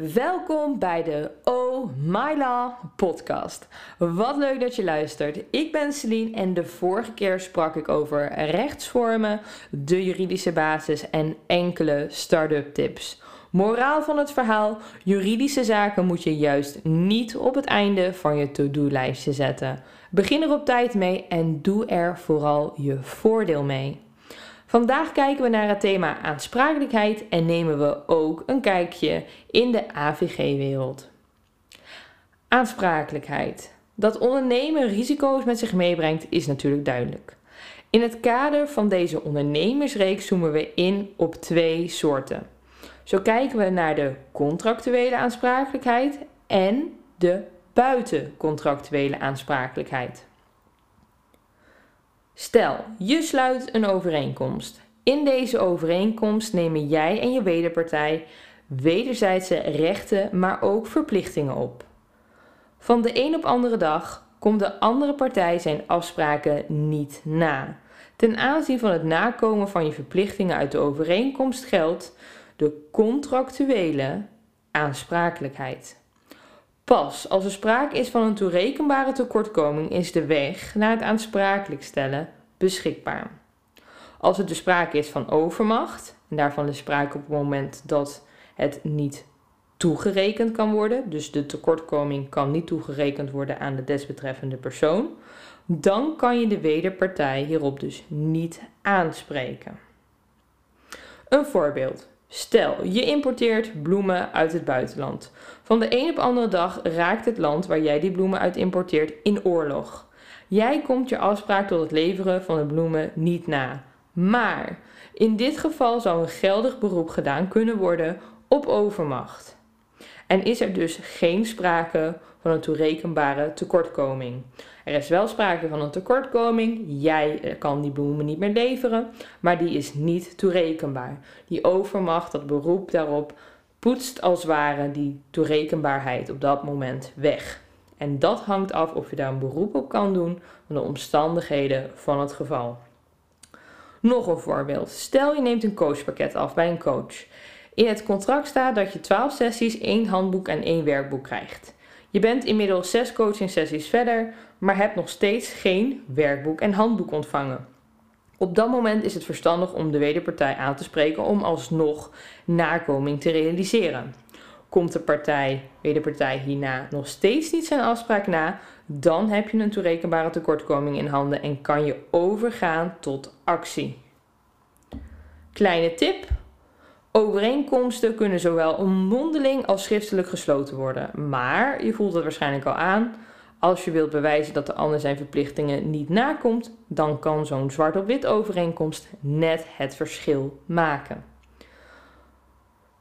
Welkom bij de Oh My Law podcast. Wat leuk dat je luistert. Ik ben Celine en de vorige keer sprak ik over rechtsvormen, de juridische basis en enkele start-up tips. Moraal van het verhaal: juridische zaken moet je juist niet op het einde van je to-do-lijstje zetten. Begin er op tijd mee en doe er vooral je voordeel mee. Vandaag kijken we naar het thema aansprakelijkheid en nemen we ook een kijkje in de AVG-wereld. Aansprakelijkheid. Dat ondernemen risico's met zich meebrengt is natuurlijk duidelijk. In het kader van deze ondernemersreeks zoomen we in op twee soorten. Zo kijken we naar de contractuele aansprakelijkheid en de buitencontractuele aansprakelijkheid. Stel, je sluit een overeenkomst. In deze overeenkomst nemen jij en je wederpartij wederzijdse rechten, maar ook verplichtingen op. Van de een op andere dag komt de andere partij zijn afspraken niet na. Ten aanzien van het nakomen van je verplichtingen uit de overeenkomst geldt de contractuele aansprakelijkheid. Pas als er sprake is van een toerekenbare tekortkoming is de weg naar het aansprakelijk stellen beschikbaar. Als er dus sprake is van overmacht, en daarvan is sprake op het moment dat het niet toegerekend kan worden, dus de tekortkoming kan niet toegerekend worden aan de desbetreffende persoon, dan kan je de wederpartij hierop dus niet aanspreken. Een voorbeeld. Stel, je importeert bloemen uit het buitenland. Van de een op andere dag raakt het land waar jij die bloemen uit importeert in oorlog. Jij komt je afspraak tot het leveren van de bloemen niet na. Maar in dit geval zou een geldig beroep gedaan kunnen worden op overmacht. En is er dus geen sprake van een toerekenbare tekortkoming. Er is wel sprake van een tekortkoming. Jij eh, kan die bloemen niet meer leveren, maar die is niet toerekenbaar. Die overmacht, dat beroep daarop, poetst als ware die toerekenbaarheid op dat moment weg. En dat hangt af of je daar een beroep op kan doen van de omstandigheden van het geval. Nog een voorbeeld. Stel je neemt een coachpakket af bij een coach. In het contract staat dat je 12 sessies, één handboek en één werkboek krijgt. Je bent inmiddels 6 coaching sessies verder, maar hebt nog steeds geen werkboek en handboek ontvangen. Op dat moment is het verstandig om de wederpartij aan te spreken om alsnog nakoming te realiseren. Komt de partij, wederpartij hierna nog steeds niet zijn afspraak na, dan heb je een toerekenbare tekortkoming in handen en kan je overgaan tot actie. Kleine tip: Overeenkomsten kunnen zowel mondeling als schriftelijk gesloten worden. Maar je voelt het waarschijnlijk al aan. Als je wilt bewijzen dat de ander zijn verplichtingen niet nakomt, dan kan zo'n zwart op wit overeenkomst net het verschil maken.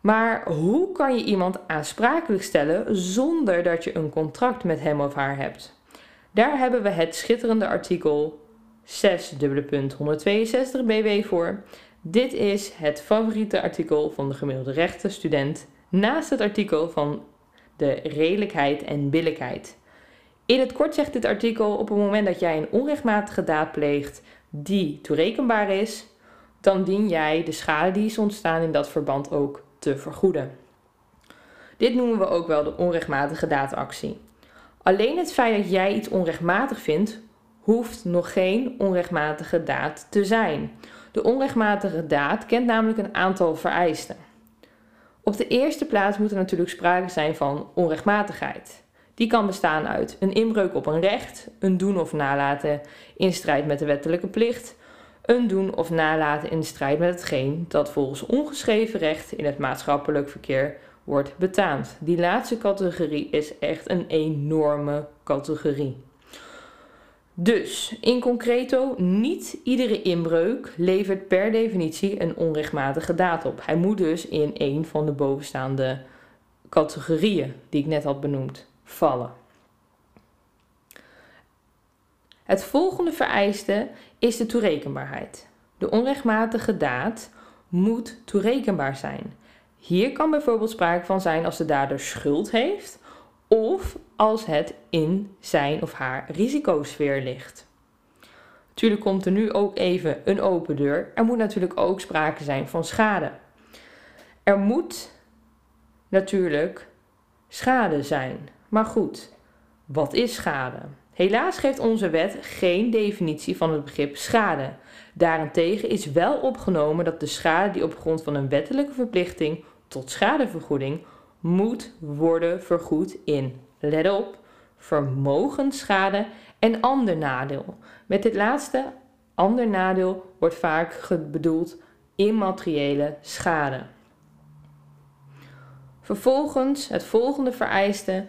Maar hoe kan je iemand aansprakelijk stellen zonder dat je een contract met hem of haar hebt? Daar hebben we het schitterende artikel 6.162 BW voor. Dit is het favoriete artikel van de gemiddelde rechtenstudent naast het artikel van de redelijkheid en billijkheid. In het kort zegt dit artikel op het moment dat jij een onrechtmatige daad pleegt die toerekenbaar is, dan dien jij de schade die is ontstaan in dat verband ook te vergoeden. Dit noemen we ook wel de onrechtmatige daadactie. Alleen het feit dat jij iets onrechtmatig vindt, hoeft nog geen onrechtmatige daad te zijn. De onrechtmatige daad kent namelijk een aantal vereisten. Op de eerste plaats moet er natuurlijk sprake zijn van onrechtmatigheid. Die kan bestaan uit een inbreuk op een recht, een doen of nalaten in strijd met de wettelijke plicht, een doen of nalaten in strijd met hetgeen dat volgens ongeschreven recht in het maatschappelijk verkeer wordt betaamd. Die laatste categorie is echt een enorme categorie. Dus in concreto, niet iedere inbreuk levert per definitie een onrechtmatige daad op. Hij moet dus in een van de bovenstaande categorieën die ik net had benoemd vallen. Het volgende vereiste is de toerekenbaarheid. De onrechtmatige daad moet toerekenbaar zijn. Hier kan bijvoorbeeld sprake van zijn als de dader schuld heeft of als het in zijn of haar risicosfeer ligt. Natuurlijk komt er nu ook even een open deur. Er moet natuurlijk ook sprake zijn van schade. Er moet natuurlijk schade zijn. Maar goed, wat is schade? Helaas geeft onze wet geen definitie van het begrip schade. Daarentegen is wel opgenomen dat de schade die op grond van een wettelijke verplichting tot schadevergoeding moet worden vergoed in, let op, vermogensschade en ander nadeel. Met dit laatste, ander nadeel, wordt vaak bedoeld immateriële schade. Vervolgens het volgende vereiste,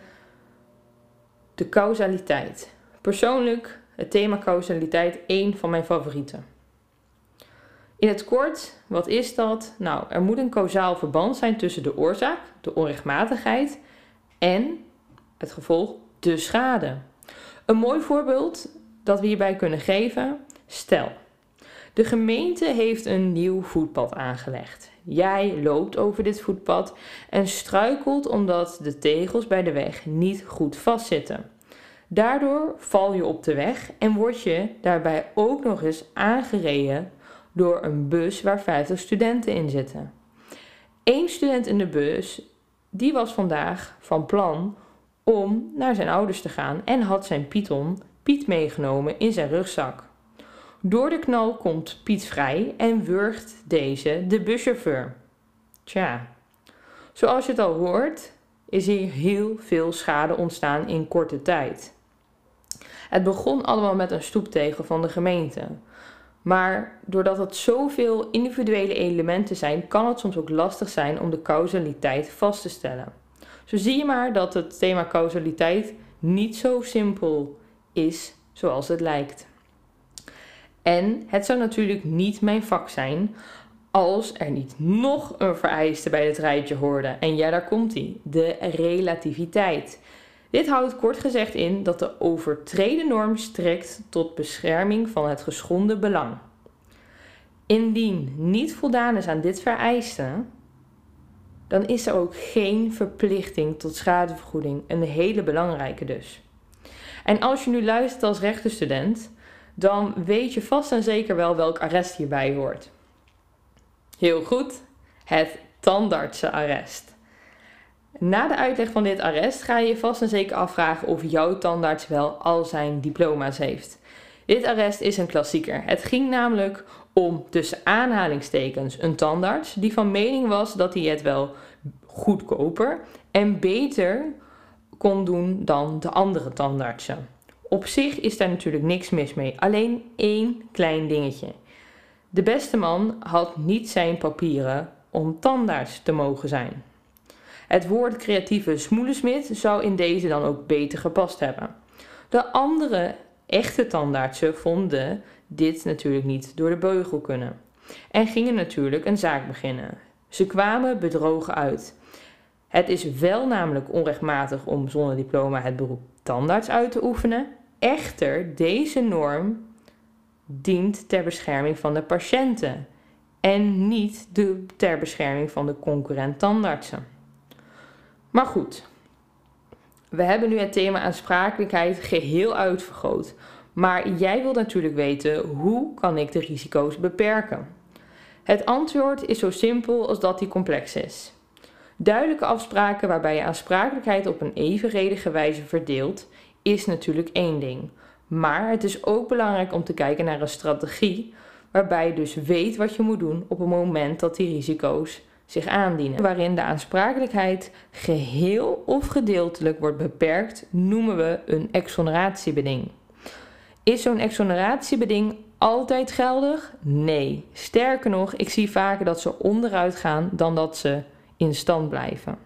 de causaliteit. Persoonlijk het thema causaliteit één van mijn favorieten. In het kort, wat is dat? Nou, er moet een causaal verband zijn tussen de oorzaak, de onrechtmatigheid en het gevolg, de schade. Een mooi voorbeeld dat we hierbij kunnen geven, stel, de gemeente heeft een nieuw voetpad aangelegd. Jij loopt over dit voetpad en struikelt omdat de tegels bij de weg niet goed vastzitten. Daardoor val je op de weg en word je daarbij ook nog eens aangereden door een bus waar 50 studenten in zitten. Eén student in de bus, die was vandaag van plan om naar zijn ouders te gaan en had zijn Python Piet meegenomen in zijn rugzak. Door de knal komt Piet vrij en wurgt deze de buschauffeur. Tja, zoals je het al hoort, is hier heel veel schade ontstaan in korte tijd. Het begon allemaal met een stoeptegel van de gemeente. Maar doordat het zoveel individuele elementen zijn, kan het soms ook lastig zijn om de causaliteit vast te stellen. Zo zie je maar dat het thema causaliteit niet zo simpel is zoals het lijkt. En het zou natuurlijk niet mijn vak zijn als er niet nog een vereiste bij het rijtje hoorde. En ja, daar komt hij: de relativiteit. Dit houdt kort gezegd in dat de overtreden norm strekt tot bescherming van het geschonden belang. Indien niet voldaan is aan dit vereiste, dan is er ook geen verplichting tot schadevergoeding. Een hele belangrijke dus. En als je nu luistert als rechtenstudent, dan weet je vast en zeker wel welk arrest hierbij hoort. Heel goed, het tandartsenarrest. Na de uitleg van dit arrest ga je je vast en zeker afvragen of jouw tandarts wel al zijn diploma's heeft. Dit arrest is een klassieker. Het ging namelijk om tussen aanhalingstekens een tandarts die van mening was dat hij het wel goedkoper en beter kon doen dan de andere tandartsen. Op zich is daar natuurlijk niks mis mee, alleen één klein dingetje. De beste man had niet zijn papieren om tandarts te mogen zijn. Het woord creatieve smoelensmid zou in deze dan ook beter gepast hebben. De andere echte tandartsen vonden dit natuurlijk niet door de beugel kunnen en gingen natuurlijk een zaak beginnen. Ze kwamen bedrogen uit. Het is wel namelijk onrechtmatig om zonder diploma het beroep tandarts uit te oefenen. Echter, deze norm dient ter bescherming van de patiënten en niet de, ter bescherming van de concurrent tandartsen. Maar goed, we hebben nu het thema aansprakelijkheid geheel uitvergroot. Maar jij wilt natuurlijk weten hoe kan ik de risico's beperken? Het antwoord is zo simpel als dat die complex is. Duidelijke afspraken waarbij je aansprakelijkheid op een evenredige wijze verdeelt, is natuurlijk één ding. Maar het is ook belangrijk om te kijken naar een strategie waarbij je dus weet wat je moet doen op het moment dat die risico's zich aandienen. Waarin de aansprakelijkheid geheel of gedeeltelijk wordt beperkt, noemen we een exoneratiebeding. Is zo'n exoneratiebeding altijd geldig? Nee. Sterker nog, ik zie vaker dat ze onderuit gaan dan dat ze in stand blijven.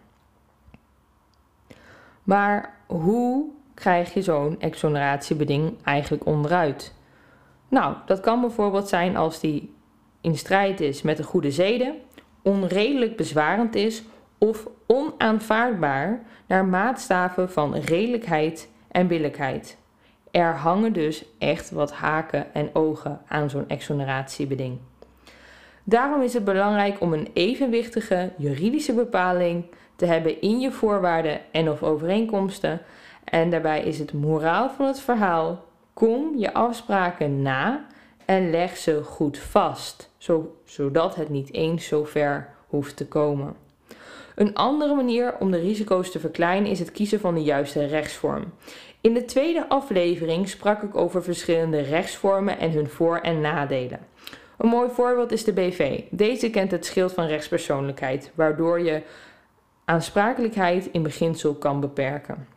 Maar hoe krijg je zo'n exoneratiebeding eigenlijk onderuit? Nou, dat kan bijvoorbeeld zijn als die in strijd is met de goede zeden, onredelijk bezwarend is of onaanvaardbaar naar maatstaven van redelijkheid en billijkheid. Er hangen dus echt wat haken en ogen aan zo'n exoneratiebeding. Daarom is het belangrijk om een evenwichtige juridische bepaling te hebben in je voorwaarden en of overeenkomsten. En daarbij is het moraal van het verhaal: kom je afspraken na en leg ze goed vast, zodat het niet eens zo ver hoeft te komen. Een andere manier om de risico's te verkleinen is het kiezen van de juiste rechtsvorm. In de tweede aflevering sprak ik over verschillende rechtsvormen en hun voor- en nadelen. Een mooi voorbeeld is de BV. Deze kent het schild van rechtspersoonlijkheid, waardoor je aansprakelijkheid in beginsel kan beperken.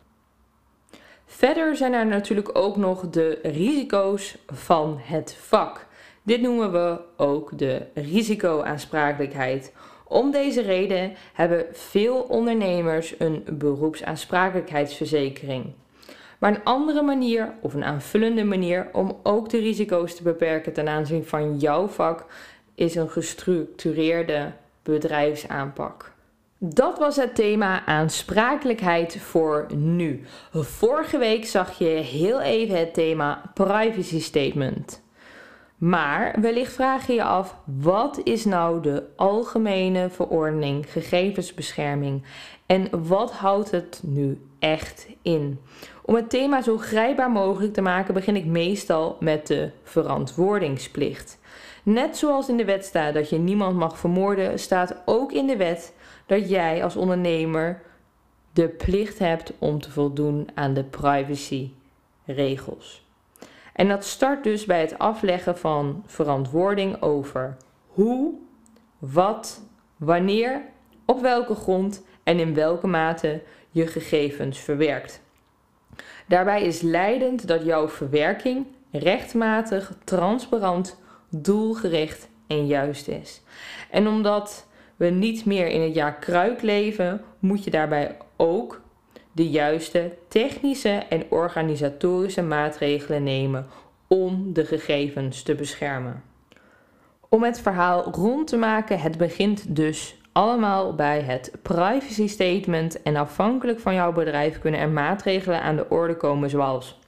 Verder zijn er natuurlijk ook nog de risico's van het vak. Dit noemen we ook de risicoaansprakelijkheid. Om deze reden hebben veel ondernemers een beroepsaansprakelijkheidsverzekering. Maar een andere manier of een aanvullende manier om ook de risico's te beperken ten aanzien van jouw vak is een gestructureerde bedrijfsaanpak. Dat was het thema aansprakelijkheid voor nu. Vorige week zag je heel even het thema privacy statement. Maar wellicht vraag je je af: wat is nou de algemene verordening gegevensbescherming en wat houdt het nu echt in? Om het thema zo grijpbaar mogelijk te maken, begin ik meestal met de verantwoordingsplicht. Net zoals in de wet staat dat je niemand mag vermoorden, staat ook in de wet dat jij als ondernemer de plicht hebt om te voldoen aan de privacyregels. En dat start dus bij het afleggen van verantwoording over hoe, wat, wanneer, op welke grond en in welke mate je gegevens verwerkt. Daarbij is leidend dat jouw verwerking rechtmatig, transparant, doelgericht en juist is. En omdat we niet meer in het jaar kruik leven, moet je daarbij ook de juiste technische en organisatorische maatregelen nemen om de gegevens te beschermen. Om het verhaal rond te maken, het begint dus allemaal bij het privacy statement en afhankelijk van jouw bedrijf kunnen er maatregelen aan de orde komen zoals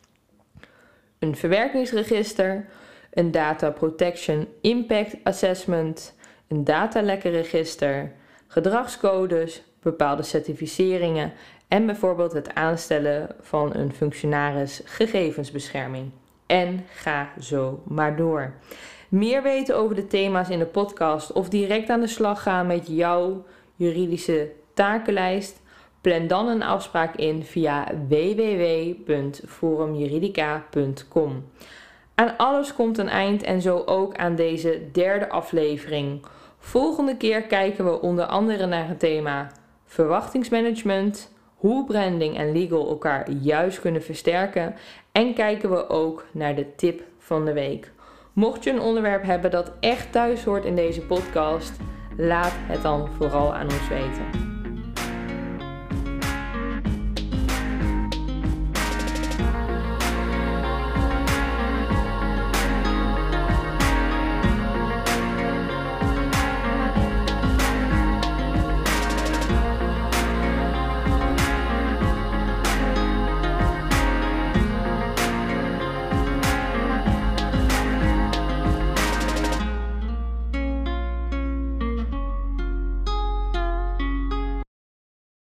een verwerkingsregister, een data protection impact assessment, een datalekkenregister, gedragscodes, bepaalde certificeringen en bijvoorbeeld het aanstellen van een functionaris gegevensbescherming. En ga zo maar door. Meer weten over de thema's in de podcast of direct aan de slag gaan met jouw juridische takenlijst? Plan dan een afspraak in via www.forumjuridica.com. Aan alles komt een eind en zo ook aan deze derde aflevering. Volgende keer kijken we onder andere naar het thema verwachtingsmanagement, hoe branding en legal elkaar juist kunnen versterken en kijken we ook naar de tip van de week. Mocht je een onderwerp hebben dat echt thuis hoort in deze podcast, laat het dan vooral aan ons weten.